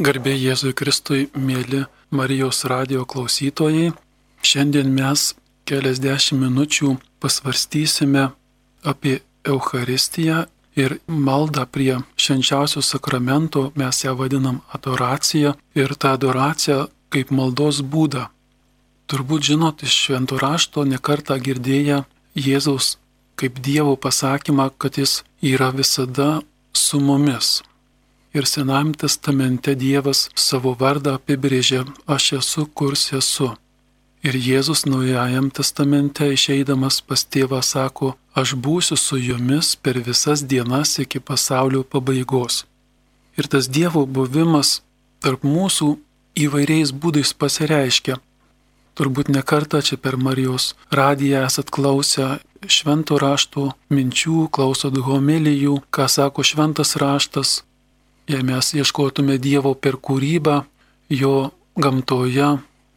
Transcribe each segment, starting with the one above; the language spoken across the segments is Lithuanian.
Garbė Jėzui Kristui, mėly Marijos radio klausytojai. Šiandien mes keliasdešimt minučių pasvarstysime apie Eucharistiją ir maldą prie švenčiausio sakramento, mes ją vadinam adoracija ir tą adoraciją kaip maldos būdą. Turbūt žinot iš švento rašto nekartą girdėję Jėzaus kaip Dievo pasakymą, kad Jis yra visada su mumis ir Senajame testamente Dievas savo vardą apibrėžė aš esu, kurs esu. Ir Jėzus Naujajam testamente išeidamas pas tėvą sako, aš būsiu su jumis per visas dienas iki pasaulio pabaigos. Ir tas Dievo buvimas tarp mūsų įvairiais būdais pasireiškia. Turbūt nekartą čia per Marijos radiją esat klausę švento rašto minčių, klausot homelijų, ką sako šventas raštas, Jei mes ieškotume Dievo per kūrybą, jo gamtoje,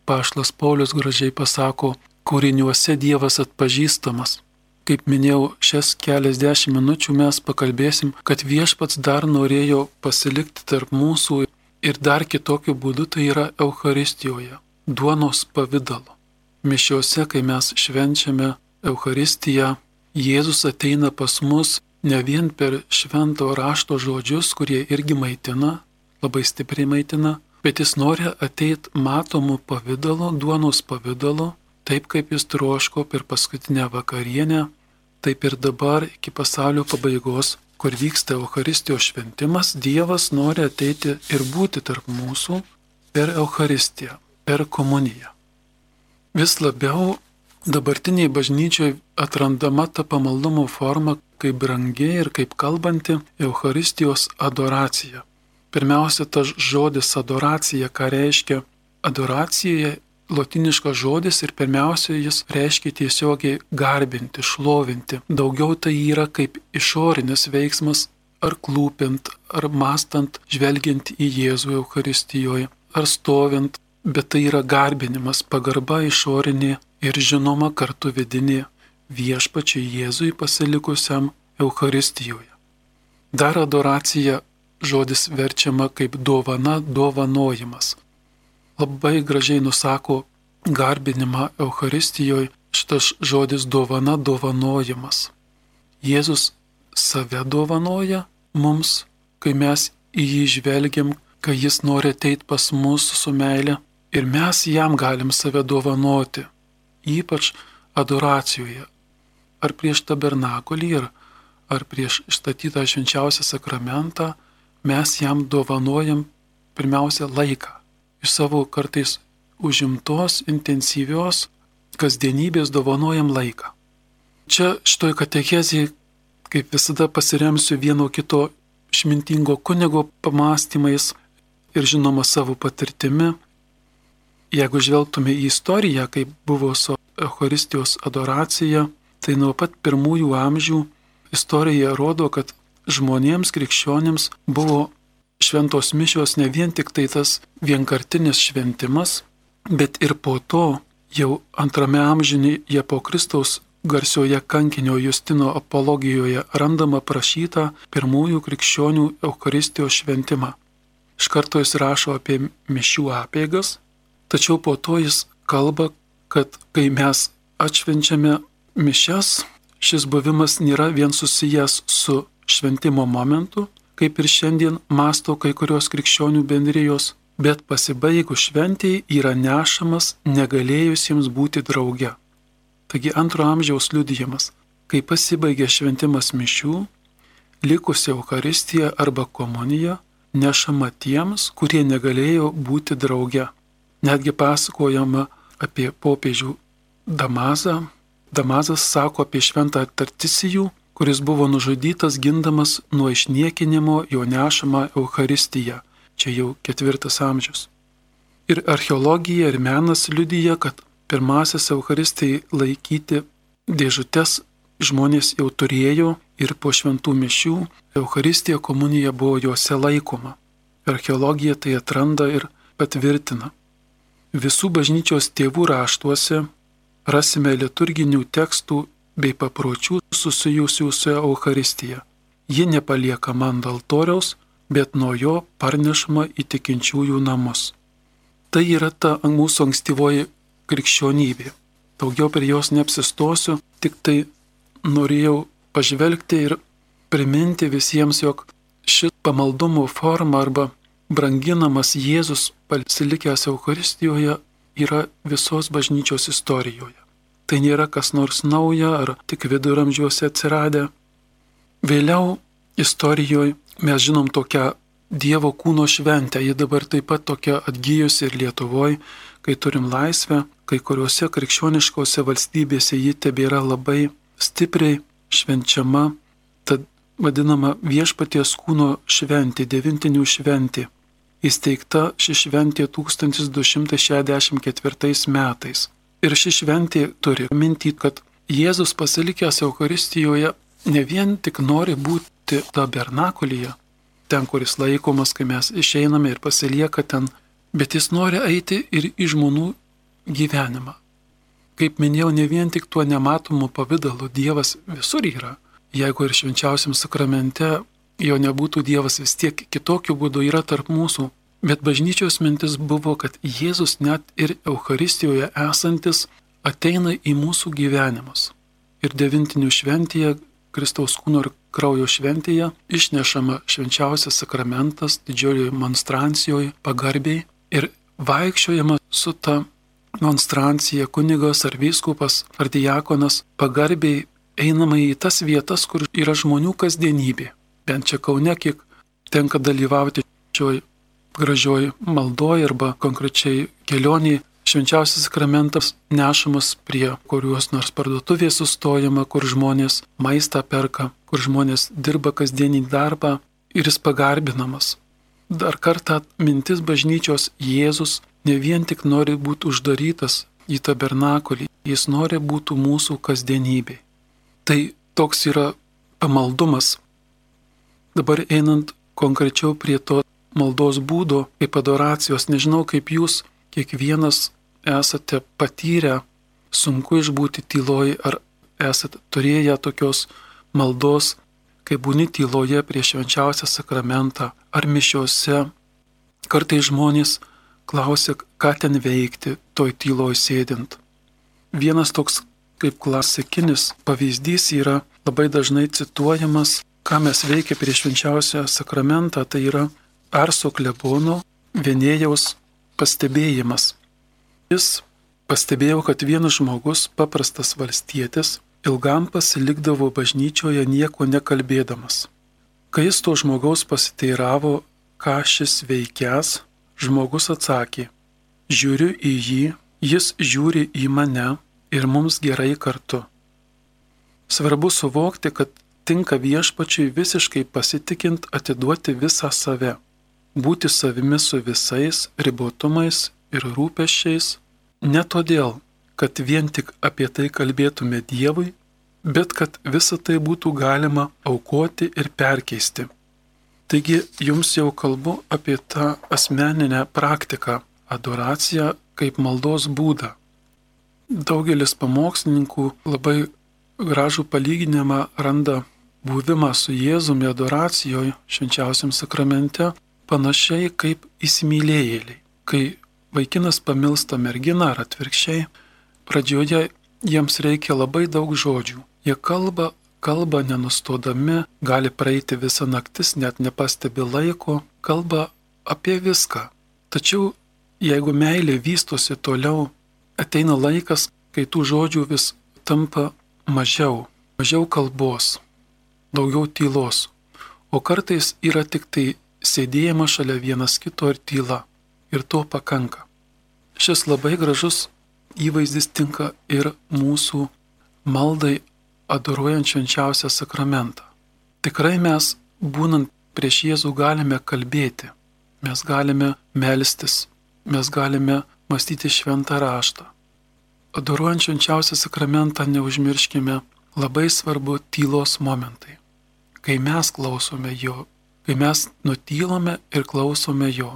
Paštas Paulius gražiai pasako, kūriniuose Dievas atpažįstamas. Kaip minėjau, šias keliasdešimt minučių mes pakalbėsim, kad viešpats dar norėjo pasilikti tarp mūsų ir dar kitokiu būdu tai yra Euharistijoje, duonos pavydalu. Mišiuose, kai mes švenčiame Euharistiją, Jėzus ateina pas mus ne vien per švento rašto žodžius, kurie irgi maitina, labai stipriai maitina, bet jis nori ateiti matomų pavydalo, duonos pavydalo, taip kaip jis troško per paskutinę vakarienę, taip ir dabar iki pasaulio pabaigos, kur vyksta Euharistijos šventimas, Dievas nori ateiti ir būti tarp mūsų per Euharistiją, per komuniją. Vis labiau dabartiniai bažnyčiai atrandama ta pamaldumo forma, kaip brangi ir kaip kalbanti Euharistijos adoracija. Pirmiausia, tas žodis adoracija, ką reiškia adoracija, latiniškas žodis ir pirmiausia, jis reiškia tiesiogiai garbinti, šlovinti. Daugiau tai yra kaip išorinis veiksmas, ar klūpint, ar mastant, žvelgiant į Jėzų Euharistijoje, ar stovint, bet tai yra garbinimas, pagarba išorinė ir žinoma kartu vidinė viešpačiai Jėzui pasilikusiam Euharistijoje. Dar adoracija žodis verčiama kaip dovana, dovanojimas. Labai gražiai nusako garbinimą Euharistijoje šitas žodis dovana, dovanojimas. Jėzus save dovanoja mums, kai mes į jį žvelgiam, kai jis nori ateiti pas mus su meile ir mes jam galim save dovanoti, ypač adoracijoje, ar prieš tabernakulį, ar, ar prieš išstatytą švenčiausią sakramentą, mes jam dovanojam pirmiausia laiką. Iš savo kartais užimtos, intensyvios kasdienybės dovanojam laiką. Čia šitoj katechezijai, kaip visada, pasiremsiu vieno kito išmintingo kunigo pamastymais ir žinoma savo patirtimi. Jeigu žvelgtume į istoriją, kaip buvo su Eucharistijos adoracija, tai nuo pat pirmųjų amžių istorija rodo, kad žmonėms krikščionėms buvo šventos mišios ne vien tik tai tas vienkartinis šventimas, bet ir po to jau antrame amžinėje po Kristaus garsioje kankinio Justino apologijoje randama prašyta pirmųjų krikščionių Eucharistijos šventimą. Iš karto jis rašo apie mišių apėgas, tačiau po to jis kalba, kad kai mes atšvenčiame mišes šis buvimas nėra vien susijęs su šventimo momentu, kaip ir šiandien masto kai kurios krikščionių bendrijos, bet pasibaigus šventijai yra nešamas negalėjusiems būti drauge. Taigi antro amžiaus liudijimas, kai pasibaigė šventimas mišių, likusi Euharistija arba komunija nešama tiems, kurie negalėjo būti drauge. Netgi pasakojama apie popiežių Damazą, Damazas sako apie šventą Tartisijų, kuris buvo nužudytas gindamas nuo išniekinimo jo nešamą Euharistiją. Čia jau ketvirtas amžius. Ir archeologija ir menas liudyja, kad pirmasis Eucharistai laikyti dėžutės žmonės jau turėjo ir po šventų mišių Eucharistija komunija buvo juose laikoma. Archeologija tai atranda ir patvirtina. Visų bažnyčios tėvų raštuose rasime liturginių tekstų bei papročių susijusių su Euharistija. Ji nepaliekama ant altoriaus, bet nuo jo parnešama į tikinčiųjų namus. Tai yra ta mūsų ankstyvoji krikščionybė. Daugiau prie jos neapsistosiu, tik tai norėjau pažvelgti ir priminti visiems, jog ši pamaldumo forma arba branginamas Jėzus pasilikęs Eucharistijoje yra visos bažnyčios istorijoje. Tai nėra kas nors nauja ar tik viduramžiuose atsiradę. Vėliau istorijoje mes žinom tokią Dievo kūno šventę, ji dabar taip pat tokia atgyjusi ir Lietuvoje, kai turim laisvę, kai kuriuose krikščioniškose valstybėse ji tebėra labai stipriai švenčiama, tad vadinama viešpaties kūno šventė, devintinių šventė. Įsteigta ši šventė 1264 metais. Ir ši šventė turi minti, kad Jėzus pasilikęs Eucharistijoje ne vien tik nori būti tabernakulyje, ten, kuris laikomas, kai mes išeiname ir pasilieka ten, bet jis nori eiti ir į žmonių gyvenimą. Kaip minėjau, ne vien tik tuo nematomu pavydalu Dievas visur yra. Jeigu ir švenčiausiam sakramente jo nebūtų Dievas vis tiek kitokiu būdu yra tarp mūsų. Bet bažnyčios mintis buvo, kad Jėzus net ir Euharistijoje esantis ateina į mūsų gyvenimus. Ir devintinių šventėje, Kristaus kūno ir kraujo šventėje išnešama švenčiausias sakramentas didžiojoje monstrancijoje pagarbiai ir vaikščiojama su ta monstrancija kunigas ar vyskupas ar diakonas pagarbiai einama į tas vietas, kur yra žmonių kasdienybė. Bent čia Kaune, kiek tenka dalyvauti šioj gražioj maldoje arba konkrečiai kelionėje švenčiausias sakramentas nešamas prie kurios nors parduotuvės sustojama, kur žmonės maistą perka, kur žmonės dirba kasdienį darbą ir jis pagarbinamas. Dar kartą mintis bažnyčios Jėzus ne vien tik nori būti uždarytas į tabernakulį, jis nori būti mūsų kasdienybė. Tai toks yra pamaldumas. Dabar einant konkrečiau prie to maldos būdo, kaip adoracijos, nežinau kaip jūs kiekvienas esate patyrę sunku išbūti tyloj ar esate turėję tokios maldos, kai būni tyloje prieš švenčiausią sakramentą ar mišiuose. Kartai žmonės klausia, ką ten veikti, toj tyloj sėdint. Vienas toks kaip klasikinis pavyzdys yra labai dažnai cituojamas, ką mes veikia prieš švenčiausią sakramentą, tai yra Arso klebono vienėjaus pastebėjimas. Jis pastebėjo, kad vienas žmogus, paprastas valstietis, ilgam pasilikdavo bažnyčioje nieko nekalbėdamas. Kai jis to žmogaus pasiteiravo, ką šis veikęs, žmogus atsakė, žiūriu į jį, jis žiūri į mane ir mums gerai kartu. Svarbu suvokti, kad tinka viešpačiui visiškai pasitikint atiduoti visą save, būti savimi su visais ribotumais ir rūpeščiais, Ne todėl, kad vien tik apie tai kalbėtume Dievui, bet kad visą tai būtų galima aukoti ir perkeisti. Taigi jums jau kalbu apie tą asmeninę praktiką - adoraciją kaip maldos būdą. Daugelis pamokslininkų labai gražų palyginimą randa buvimą su Jėzumi adoracijoje švenčiausiam sakramente panašiai kaip įsimylėjėliai, kai vaikinas pamilsta merginą ar atvirkščiai, pradžioje jiems reikia labai daug žodžių. Jie kalba, kalba nenustodami, gali praeiti visą naktis, net nepastebi laiko, kalba apie viską. Tačiau jeigu meilė vystosi toliau, ateina laikas, kai tų žodžių vis tampa mažiau, mažiau kalbos, daugiau tylos, o kartais yra tik tai sėdėjimas šalia vienas kito ir tyla ir to pakanka. Šis labai gražus įvaizdis tinka ir mūsų maldai adoruojant švenčiausią sakramentą. Tikrai mes, būnant prieš Jėzų, galime kalbėti, mes galime melstis, mes galime mąstyti šventą raštą. Adoruojant švenčiausią sakramentą neužmirškime labai svarbu tylos momentai. Kai mes klausome jo, kai mes nutylome ir klausome jo.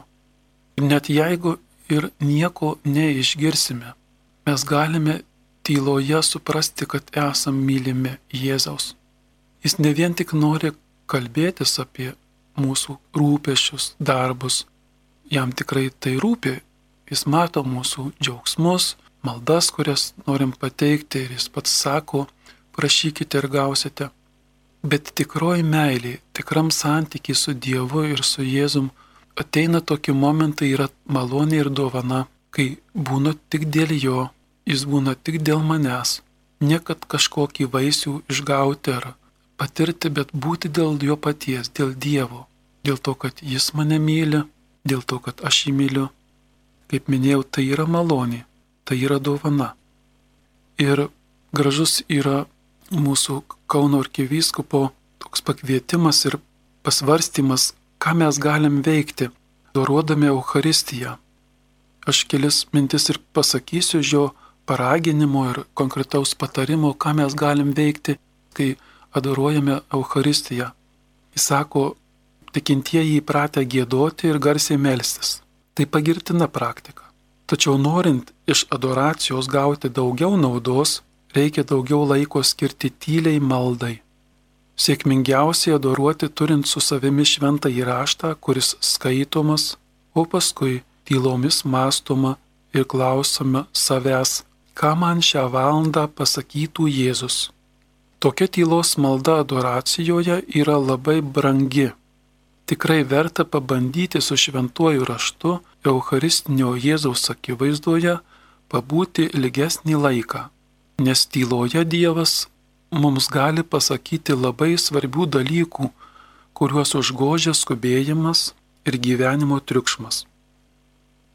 Net jeigu ir nieko neišgirsime, mes galime tyloje suprasti, kad esam mylimi Jėzaus. Jis ne vien tik nori kalbėtis apie mūsų rūpešius, darbus. Jam tikrai tai rūpi. Jis mato mūsų džiaugsmus, maldas, kurias norim pateikti ir jis pats sako, prašykite ir gausite. Bet tikroji meilė, tikram santykiai su Dievu ir su Jėzum ateina tokie momentai yra malonė ir dovana, kai būna tik dėl jo, jis būna tik dėl manęs. Ne kad kažkokį vaisių išgauti ar patirti, bet būti dėl jo paties, dėl Dievo, dėl to, kad jis mane myli, dėl to, kad aš jį myliu. Kaip minėjau, tai yra malonė, tai yra dovana. Ir gražus yra mūsų Kauno arkivyskupo toks pakvietimas ir pasvarstymas, ką mes galim veikti, doruodami Euharistiją. Aš kelis mintis ir pasakysiu iš jo paraginimo ir konkretaus patarimo, ką mes galim veikti, kai adoruojame Euharistiją. Jis sako, tikintieji įpratę gėdoti ir garsiai melstis. Tai pagirtina praktika. Tačiau norint iš adoracijos gauti daugiau naudos, reikia daugiau laiko skirti tyliai maldai. Sėkmingiausiai adoruoti turint su savimi šventą įraštą, kuris skaitomas, o paskui tylomis mąstoma ir klausome savęs, ką man šią valandą pasakytų Jėzus. Tokia tylos malda adoracijoje yra labai brangi. Tikrai verta pabandyti su šventuoju raštu Eucharistinio Jėzaus akivaizdoje pabūti ilgesnį laiką nes tyloje Dievas mums gali pasakyti labai svarbių dalykų, kuriuos užgožia skubėjimas ir gyvenimo triukšmas.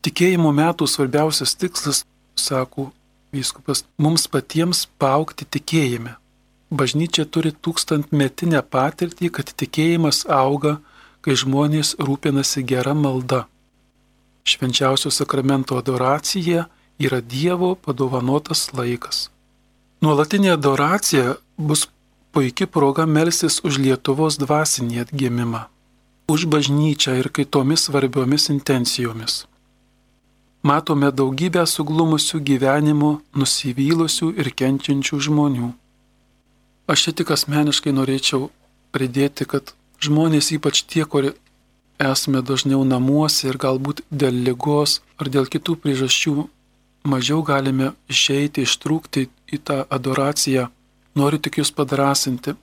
Tikėjimo metų svarbiausias tikslas, sako vyskupas, mums patiems paaukti tikėjime. Bažnyčia turi tūkstantmetinę patirtį, kad tikėjimas auga, kai žmonės rūpinasi gera malda. Švenčiausio sakramento adoracija yra Dievo padovanotas laikas. Nuolatinė adoracija bus puikia proga melsis už Lietuvos dvasinį atgimimą, už bažnyčią ir kitomis svarbiomis intencijomis. Matome daugybę suglumusių gyvenimų, nusivylusių ir kenčiančių žmonių. Aš čia tik asmeniškai norėčiau pridėti, kad žmonės, ypač tie, kurie esame dažniau namuose ir galbūt dėl lygos ar dėl kitų priežasčių mažiau galime išeiti, ištrūkti į tą adoraciją. Noriu tik jūs padrasinti.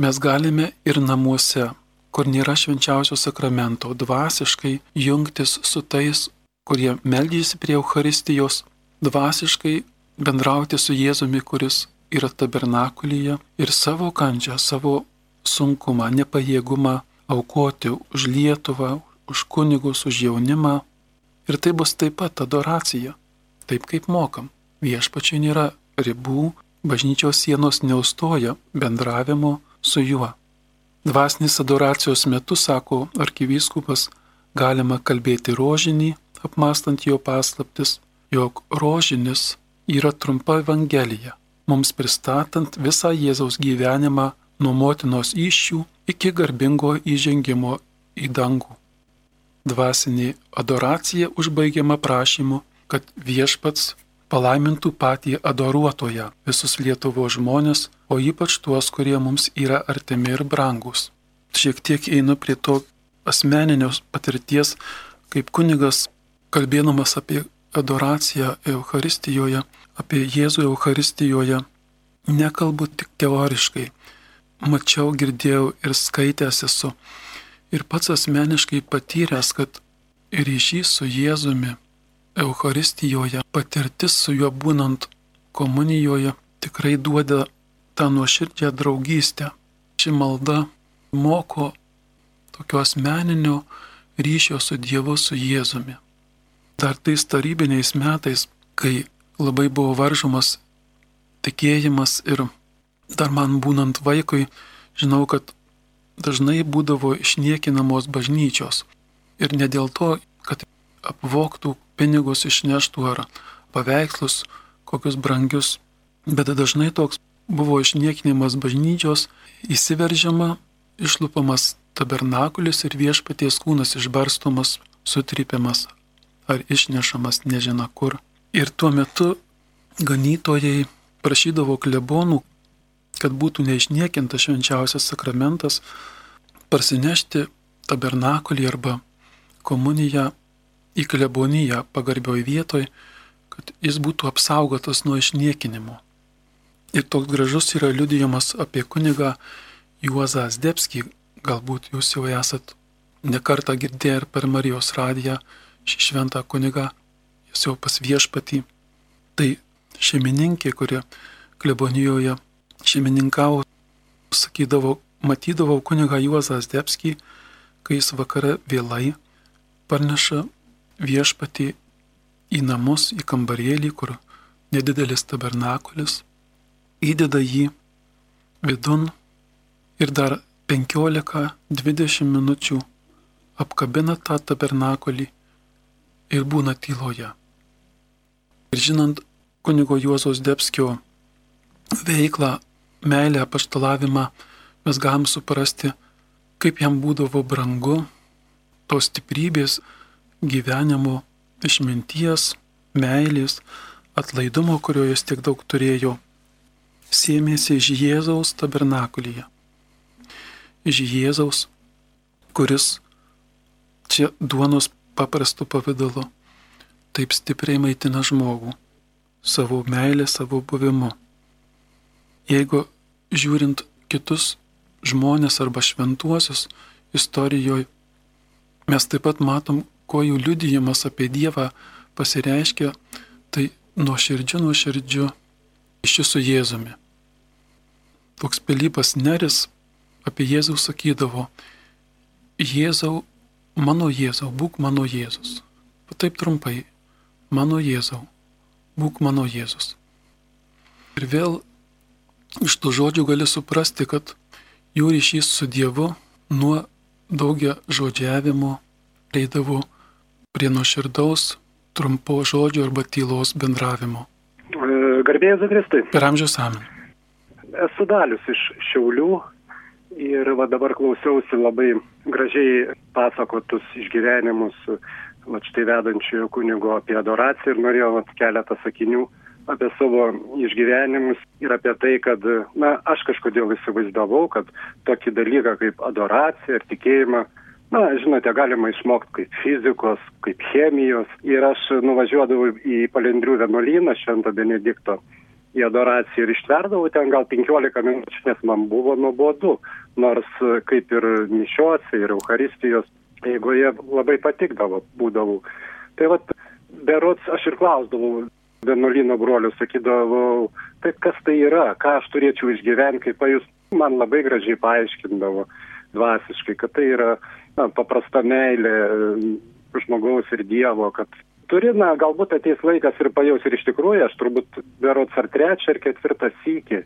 Mes galime ir namuose, kur nėra švenčiausio sakramento, dvasiškai jungtis su tais, kurie meldžiasi prie Euharistijos, dvasiškai bendrauti su Jėzumi, kuris yra tabernakulyje ir savo kančią, savo sunkumą, nepajėgumą aukoti už Lietuvą, už kunigus, už jaunimą. Ir tai bus taip pat adoracija taip, kaip mokam. Viešpačiai nėra ribų, bažnyčios sienos neustoja bendravimo su juo. Dvasinis adoracijos metu, sako arkivyskupas, galima kalbėti rožinį, apmastant jo paslaptis, jog rožinis yra trumpa evangelija, mums pristatant visą Jėzaus gyvenimą nuo motinos iššių iki garbingo įžengimo į dangų. Dvasinė adoracija užbaigiama prašymu kad viešpats palaimintų patį adoruotoją, visus Lietuvo žmonės, o ypač tuos, kurie mums yra artimi ir brangus. Šiek tiek einu prie to asmeninios patirties, kaip kunigas, kalbėdamas apie adoraciją Euharistijoje, apie Jėzų Euharistijoje, nekalbu tik teoriškai. Mačiau, girdėjau ir skaitęs esu. Ir pats asmeniškai patyręs, kad ryšys su Jėzumi Euharistijoje, patirtis su juo būnant komunijoje tikrai duoda tą nuoširdžią draugystę. Ši malda moko tokio asmeninio ryšio su Dievu, su Jėzumi. Dar tais tarybiniais metais, kai labai buvo varžomas tikėjimas ir dar man būnant vaikui, žinau, kad dažnai būdavo išniekinamos bažnyčios. Ir ne dėl to, kad apvoktų pinigus išneštų ar paveikslus, kokius brangius, bet dažnai toks buvo išniekinimas bažnyčios, įsiveržiama, išlupamas tabernakulis ir viešpaties kūnas išbarstomas, sutrypiamas ar išnešamas nežina kur. Ir tuo metu ganytojai prašydavo klebonų, kad būtų neišniekintas švenčiausias sakramentas, parsinešti tabernakulį arba komuniją į kleboniją pagarbioj vietoj, kad jis būtų apsaugotas nuo išniekinimo. Ir toks gražus yra liudijimas apie kunigą Juozą Zdebskį, galbūt jūs jau esat nekartą girdėję ir per Marijos radiją šį šventą kunigą, jis jau pas viešpatį. Tai šeimininkė, kuri klebonijoje šeimininkavo, sakydavo, matydavau kunigą Juozą Zdebskį, kai jis vakare vėlai parneša viešpatį į namus, į kambarėlį, kur nedidelis tabernakulis, įdeda jį vidun ir dar 15-20 minučių apkabina tą tabernakulį ir būna tyloje. Ir žinant kunigo Juozos Debskio veiklą, meilę, paštalavimą, mes galim suprasti, kaip jam būdavo brangu tos stiprybės, gyvenimo, išminties, meilės, atlaidumo, kurio jis tiek daug turėjo, sėmėsi iš Jėzaus tabernakulyje. Iš Jėzaus, kuris čia duonos paprastu pavydalu taip stipriai maitina žmogų savo meilę, savo buvimu. Jeigu žiūrint kitus žmonės arba šventuosius istorijoje, mes taip pat matom, kuo jų liudijimas apie Dievą pasireiškia, tai nuoširdžiu, nuoširdžiu iš su Jėzumi. Toks Pilypas Neris apie Jėzų sakydavo, Jėzau, mano Jėzau, būk mano Jėzus. Taip trumpai, mano Jėzau, būk mano Jėzus. Ir vėl iš tų žodžių gali suprasti, kad jų ryšys su Dievu nuo daugia žodžiavimo eidavo prie nuoširdaus, trumpo žodžio arba tylos bendravimo. E, Garbėjai Zagristai. Per amžius amen. Esu dalius iš Šiaulių ir va dabar klausiausi labai gražiai pasakotus išgyvenimus va štai vedančiojo kunigo apie adoraciją ir norėjau va keletą sakinių apie savo išgyvenimus ir apie tai, kad, na, aš kažkodėl įsivaizdavau, kad tokį dalyką kaip adoracija ir tikėjimą Na, žinote, galima išmokti kaip fizikos, kaip chemijos. Ir aš nuvažiuodavau į Palendrių vienuolyną Švento Benedikto į adoraciją ir ištverdavau ten gal 15 minučių, nes man buvo nuobodu. Nors kaip ir mišiuose, ir Euharistijos eigoje labai patikdavo, būdavau. Tai vad, berots aš ir klausdavau vienuolino brolių, sakydavau, tai kas tai yra, ką aš turėčiau išgyventi, kaip pajus, man labai gražiai paaiškindavo dvasiškai, kad tai yra na, paprasta meilė e, žmogaus ir Dievo, kad turi, na, galbūt ateis laikas ir pajaus ir iš tikrųjų, aš turbūt berots ar trečią ar ketvirtą sykį,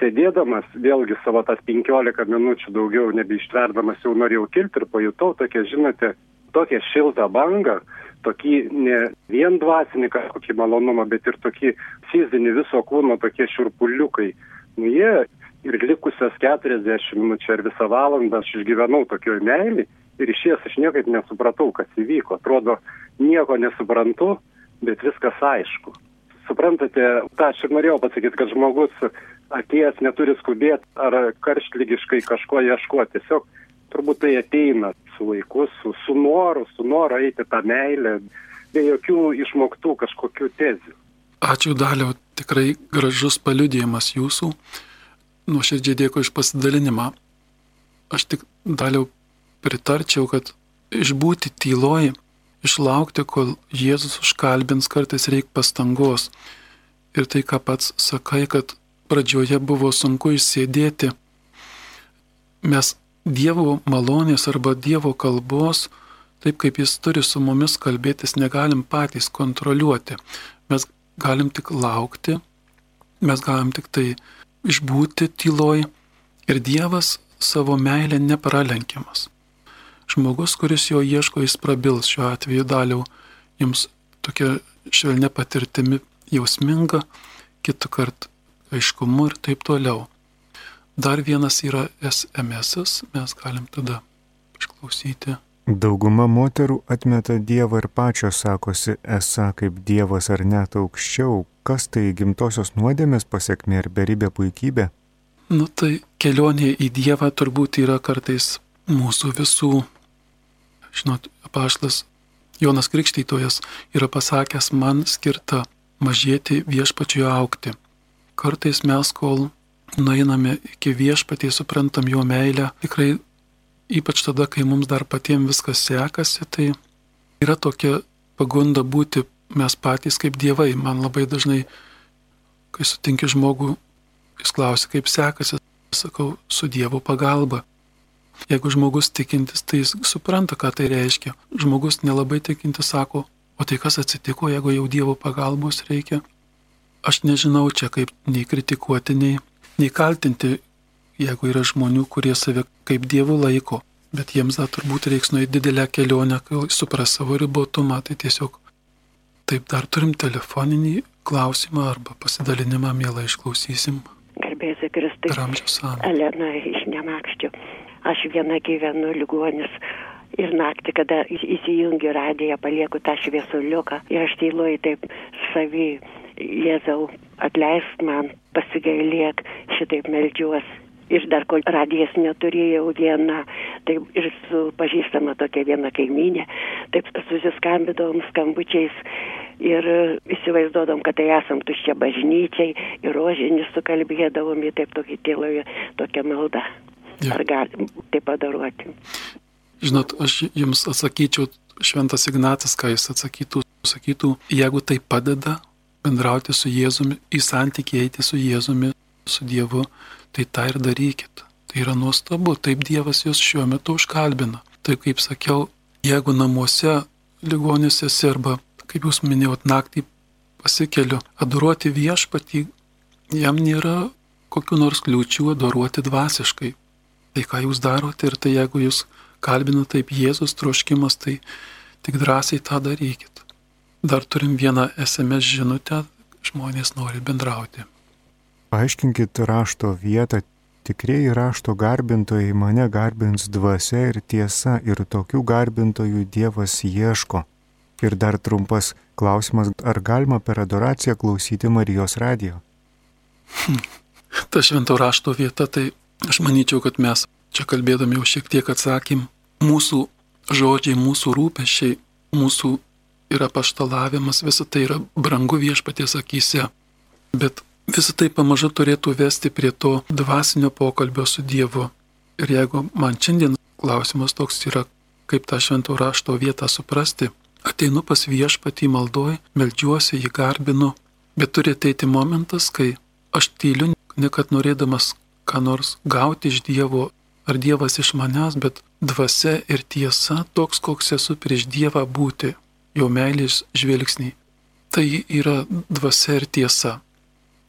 sėdėdamas, vėlgi savo tas 15 minučių daugiau nebeištverdamas jau norėjau kilti ir pajutau tokią, žinote, tokią šiltą bangą, tokį ne vien dvasinį kažkokį malonumą, bet ir tokį fizinį viso kūno tokie šurpuliukai. Nu, jie ir likusias 40 minučių ar visą valandą aš išgyvenau tokioj meilį ir išėjęs aš niekaip nesupratau, kas įvyko. Atrodo, nieko nesuprantu, bet viskas aišku. Suprantate, tą aš ir norėjau pasakyti, kad žmogus atėjęs neturi skubėti ar karštlygiškai kažko ieškoti. Tiesiog turbūt tai ateina su laiku, su, su noru, su noru eiti tą meilę, be jokių išmoktų kažkokių tezių. Ačiū daliau, tikrai gražus paliudėjimas jūsų. Nuoširdžiai dėkui iš pasidalinimą. Aš tik daliau pritarčiau, kad išbūti tyloj, išlaukti, kol Jėzus užkalbins, kartais reikia pastangos. Ir tai, ką pats sakai, kad pradžioje buvo sunku išsėdėti, mes Dievo malonės arba Dievo kalbos, taip kaip Jis turi su mumis kalbėtis, negalim patys kontroliuoti. Mes galim tik laukti, mes galim tik tai išbūti tyloj ir Dievas savo meilę nepralenkiamas žmogus, kuris jo ieško, jis prabils šiuo atveju daliau jums tokia švelnia patirtimi jausminga, kitą kartą aiškumu ir taip toliau. Dar vienas yra SMS, mes galim tada išklausyti. Dauguma moterų atmeta Dievą ir pačios sakosi, esą kaip Dievas ar net aukščiau. Kas tai gimtosios nuodėmės pasiekmė ir beribė puikybė? Nu tai kelionė į Dievą turbūt yra kartais mūsų visų Žinot, apaštlas Jonas Krikštytojas yra pasakęs, man skirta mažėti viešpačiui aukti. Kartais mes, kol nueiname iki viešpatie, suprantam jo meilę, tikrai ypač tada, kai mums dar patiems viskas sekasi, tai yra tokia pagunda būti mes patys kaip dievai. Man labai dažnai, kai sutinki žmogų, jis klausia, kaip sekasi, sakau, su Dievo pagalba. Jeigu žmogus tikintis, tai jis supranta, ką tai reiškia. Žmogus nelabai tikintis sako, o tai kas atsitiko, jeigu jau Dievo pagalbos reikia. Aš nežinau čia kaip nei kritikuoti, nei, nei kaltinti, jeigu yra žmonių, kurie save kaip Dievu laiko. Bet jiems dar turbūt reiks nueiti didelę kelionę, kai supras savo ribotumą. Tai tiesiog taip dar turim telefoninį klausimą arba pasidalinimą, mielai išklausysim. Garbėsiu Kristai. Ramžius. Elena iš Nemakščių. Aš viena gyvenu ligonis. Ir naktį, kada įsijungiu radiją, palieku tą šviesuliuką ir aš tyluoju taip savį, Jėzau, atleisk man, pasigailėk, šitaip melžiuos. Ir dar kol radijas neturėjau viena, taip ir su pažįstama tokia viena kaiminė, taip susiskambidom skambučiais ir įsivaizduodom, kad tai esam tuščia bažnyčiai ir rožinį sukalbėdavom į taip tokį tyloje, tokią maldą. Ar galim tai padaroti? Žinot, aš jums atsakyčiau, šventas Ignatas, ką jis atsakytų, sakytų, jeigu tai padeda bendrauti su Jėzumi, į santykį eiti su Jėzumi, su Dievu, tai tą ir darykit. Tai yra nuostabu, taip Dievas jūs šiuo metu užkalbina. Tai kaip sakiau, jeigu namuose ligonis esi arba, kaip jūs minėjot, naktį pasikeliu, adoruoti viešpatį, jam nėra kokiu nors kliūčių adoruoti dvasiškai tai ką jūs darote ir tai jeigu jūs kalbina taip Jėzus troškimas, tai tik drąsiai tą darykit. Dar turim vieną SMS žinutę, žmonės nori bendrauti. Paaiškinkit rašto vietą, tikrieji rašto garbintojai mane garbins dvasia ir tiesa ir tokių garbintojų Dievas ieško. Ir dar trumpas klausimas, ar galima per adoraciją klausyti Marijos radijo? Ta švento rašto vieta, tai Aš manyčiau, kad mes čia kalbėdami jau šiek tiek atsakym, mūsų žodžiai, mūsų rūpešiai, mūsų yra paštalavimas, visa tai yra brangu viešpaties akise. Bet visa tai pamažu turėtų vesti prie to dvasinio pokalbio su Dievu. Ir jeigu man šiandien klausimas toks yra, kaip tą švento rašto vietą suprasti, ateinu pas viešpatį maldoj, melžiuosi, jį garbinu, bet turi ateiti momentas, kai aš tyliu, ne kad norėdamas ką nors gauti iš Dievo, ar Dievas iš manęs, bet dvasia ir tiesa toks, koks esu prieš Dievą būti, jo meilės žvilgsnį. Tai yra dvasia ir tiesa.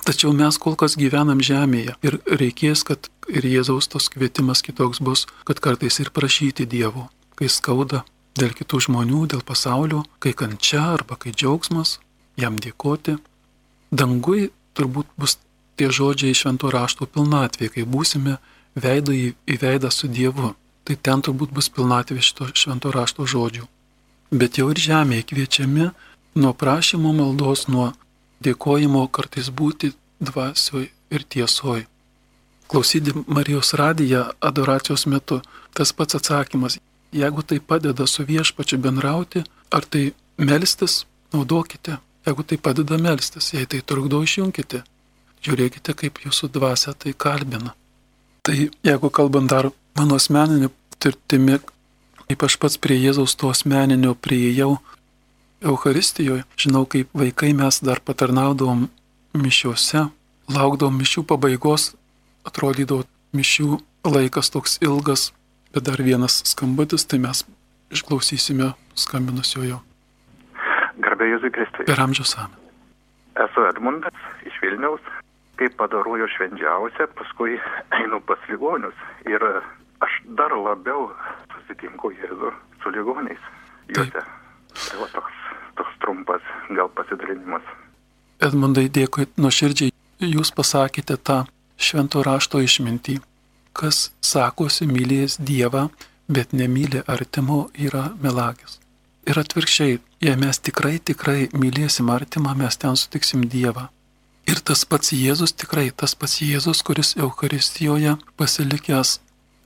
Tačiau mes kol kas gyvenam žemėje ir reikės, kad ir Jėzaus tos kvietimas kitoks bus, kad kartais ir prašyti Dievo, kai skauda dėl kitų žmonių, dėl pasaulio, kai kančia arba kai džiaugsmas, jam dėkoti. Dangui turbūt bus tie žodžiai šventų rašto pilnatvė, kai būsime veidą į, į veidą su Dievu. Tai ten turbūt bus pilnatvė šito šventų rašto žodžių. Bet jau ir žemėje kviečiami nuo prašymo maldos, nuo dėkojimo kartais būti dvasioj ir tiesoj. Klausyti Marijos radiją adoracijos metu tas pats atsakymas. Jeigu tai padeda su viešpačiu bendrauti, ar tai melstis, naudokite. Jeigu tai padeda melstis, jei tai trukdo, išjungkite. Žiūrėkite, kaip jūsų dvasia tai kalbina. Tai jeigu kalbant dar mano asmeniniu tirtimi, kaip aš pats prie Jėzaus to asmeninio prieėjau Euharistijoje, žinau, kaip vaikai mes dar patarnaudavom mišiuose, laukdavom mišių pabaigos, atrodydavo mišių laikas toks ilgas, bet dar vienas skambutis, tai mes išklausysime skambinusiojo. Garbė Jėzui Kristui. Per amžius amen. Esu Edmundas iš Vilniaus kai padaroju švenčiausią, paskui einu pas ligonius ir aš dar labiau susitinku Jėzų su ligoniais juose. Tai va toks, toks trumpas gal pasidalinimas. Edmundai, dėkui nuoširdžiai. Jūs pasakėte tą švento rašto išmintį. Kas sakosi mylės Dievą, bet nemylė artimo, yra melagis. Ir atvirkščiai, jei mes tikrai, tikrai mylėsim artimą, mes ten sutiksim Dievą. Ir tas pats Jėzus, tikrai tas pats Jėzus, kuris Eucharistijoje pasilikęs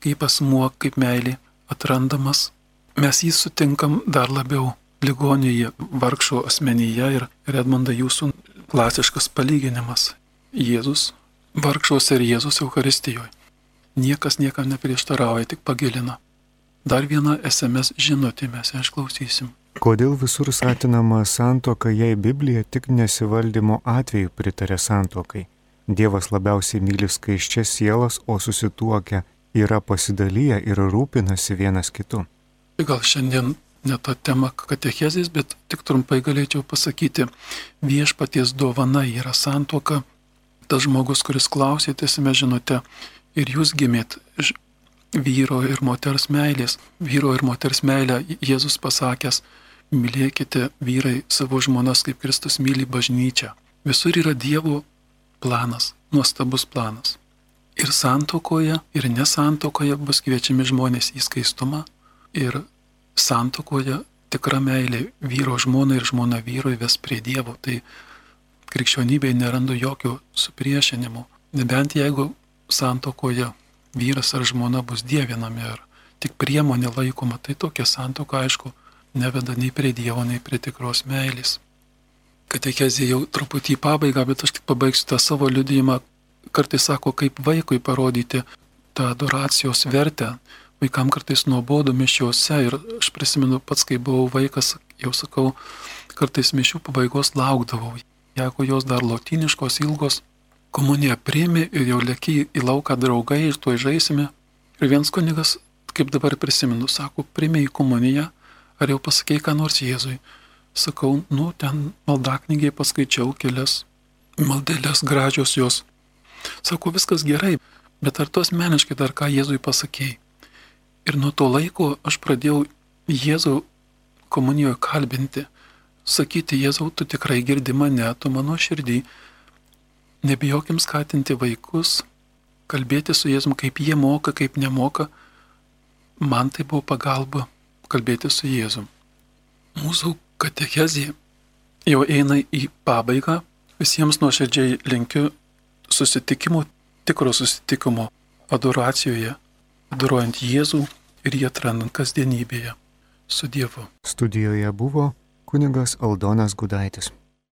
kaip asmuo, kaip meilė, atrandamas, mes jį sutinkam dar labiau ligonėje, vargšo asmenyje ir Redmonda jūsų klasiškas palyginimas. Jėzus vargšos ir Jėzus Euharistijoje. Niekas niekam neprieštarauja, tik pagilina. Dar vieną SMS žinutę mes išklausysim. Kodėl visur satinama santoka, jei Biblija tik nesivaldymo atveju pritarė santokai? Dievas labiausiai myli skaiščias sielas, o susituokę yra pasidalyję ir rūpinasi vienas kitu. Gal šiandien ne ta tema katechezės, bet tik trumpai galėčiau pasakyti, viešpaties dovana yra santoka. Tas žmogus, kuris klausėtėsime žinote, ir jūs gimėt vyro ir moters meilės. Vyro ir moters meilę Jėzus pasakęs, mylėkite vyrai savo žmonas, kaip Kristus myli bažnyčią. Visur yra Dievo planas, nuostabus planas. Ir santokoje, ir nesantokoje bus kviečiami žmonės į skaistumą. Ir santokoje tikra meilė vyro žmona ir žmona vyrui ves prie Dievo. Tai krikščionybėje nerandu jokio supriešinimo. Nebent jeigu santokoje vyras ar žmona bus dievinami ar tik priemonė laikoma, tai tokia santoka aišku neveda nei prie Dievo, nei prie tikros meilės. Katekezė jau truputį į pabaigą, bet aš tik pabaigsiu tą savo liudijimą. Kartais sako, kaip vaikui parodyti tą adoracijos vertę. Vaikam kartais nuobodu mišiuose ir aš prisimenu pats, kai buvau vaikas, jau sakau, kartais mišių pabaigos laukdavau. Jeigu jos dar lotiniškos, ilgos, komuniją priimi ir jau lėki į lauką draugai ir tuo žaisime. Ir vienas kunigas, kaip dabar prisimenu, sako, priimi į komuniją, ar jau pasakėjai ką nors Jėzui. Sakau, nu, ten maldaknygiai paskaičiau kelias maldelės gražios jos. Sakau, viskas gerai, bet ar tos meniškai dar ką Jėzui pasakėjai? Ir nuo to laiko aš pradėjau Jėzų komunijoje kalbinti, sakyti, Jėzau, tu tikrai girdi mane, tu mano širdį, Nebijokim skatinti vaikus, kalbėti su Jėzum, kaip jie moka, kaip nemoka. Man tai buvo pagalba kalbėti su Jėzum. Mūsų katechezija jau eina į pabaigą. Visiems nuoširdžiai linkiu susitikimų, tikro susitikimo adoracijoje, adoruojant Jėzų ir jį atrandant kasdienybėje su Dievu. Studijoje buvo kunigas Aldonas Gudaitis.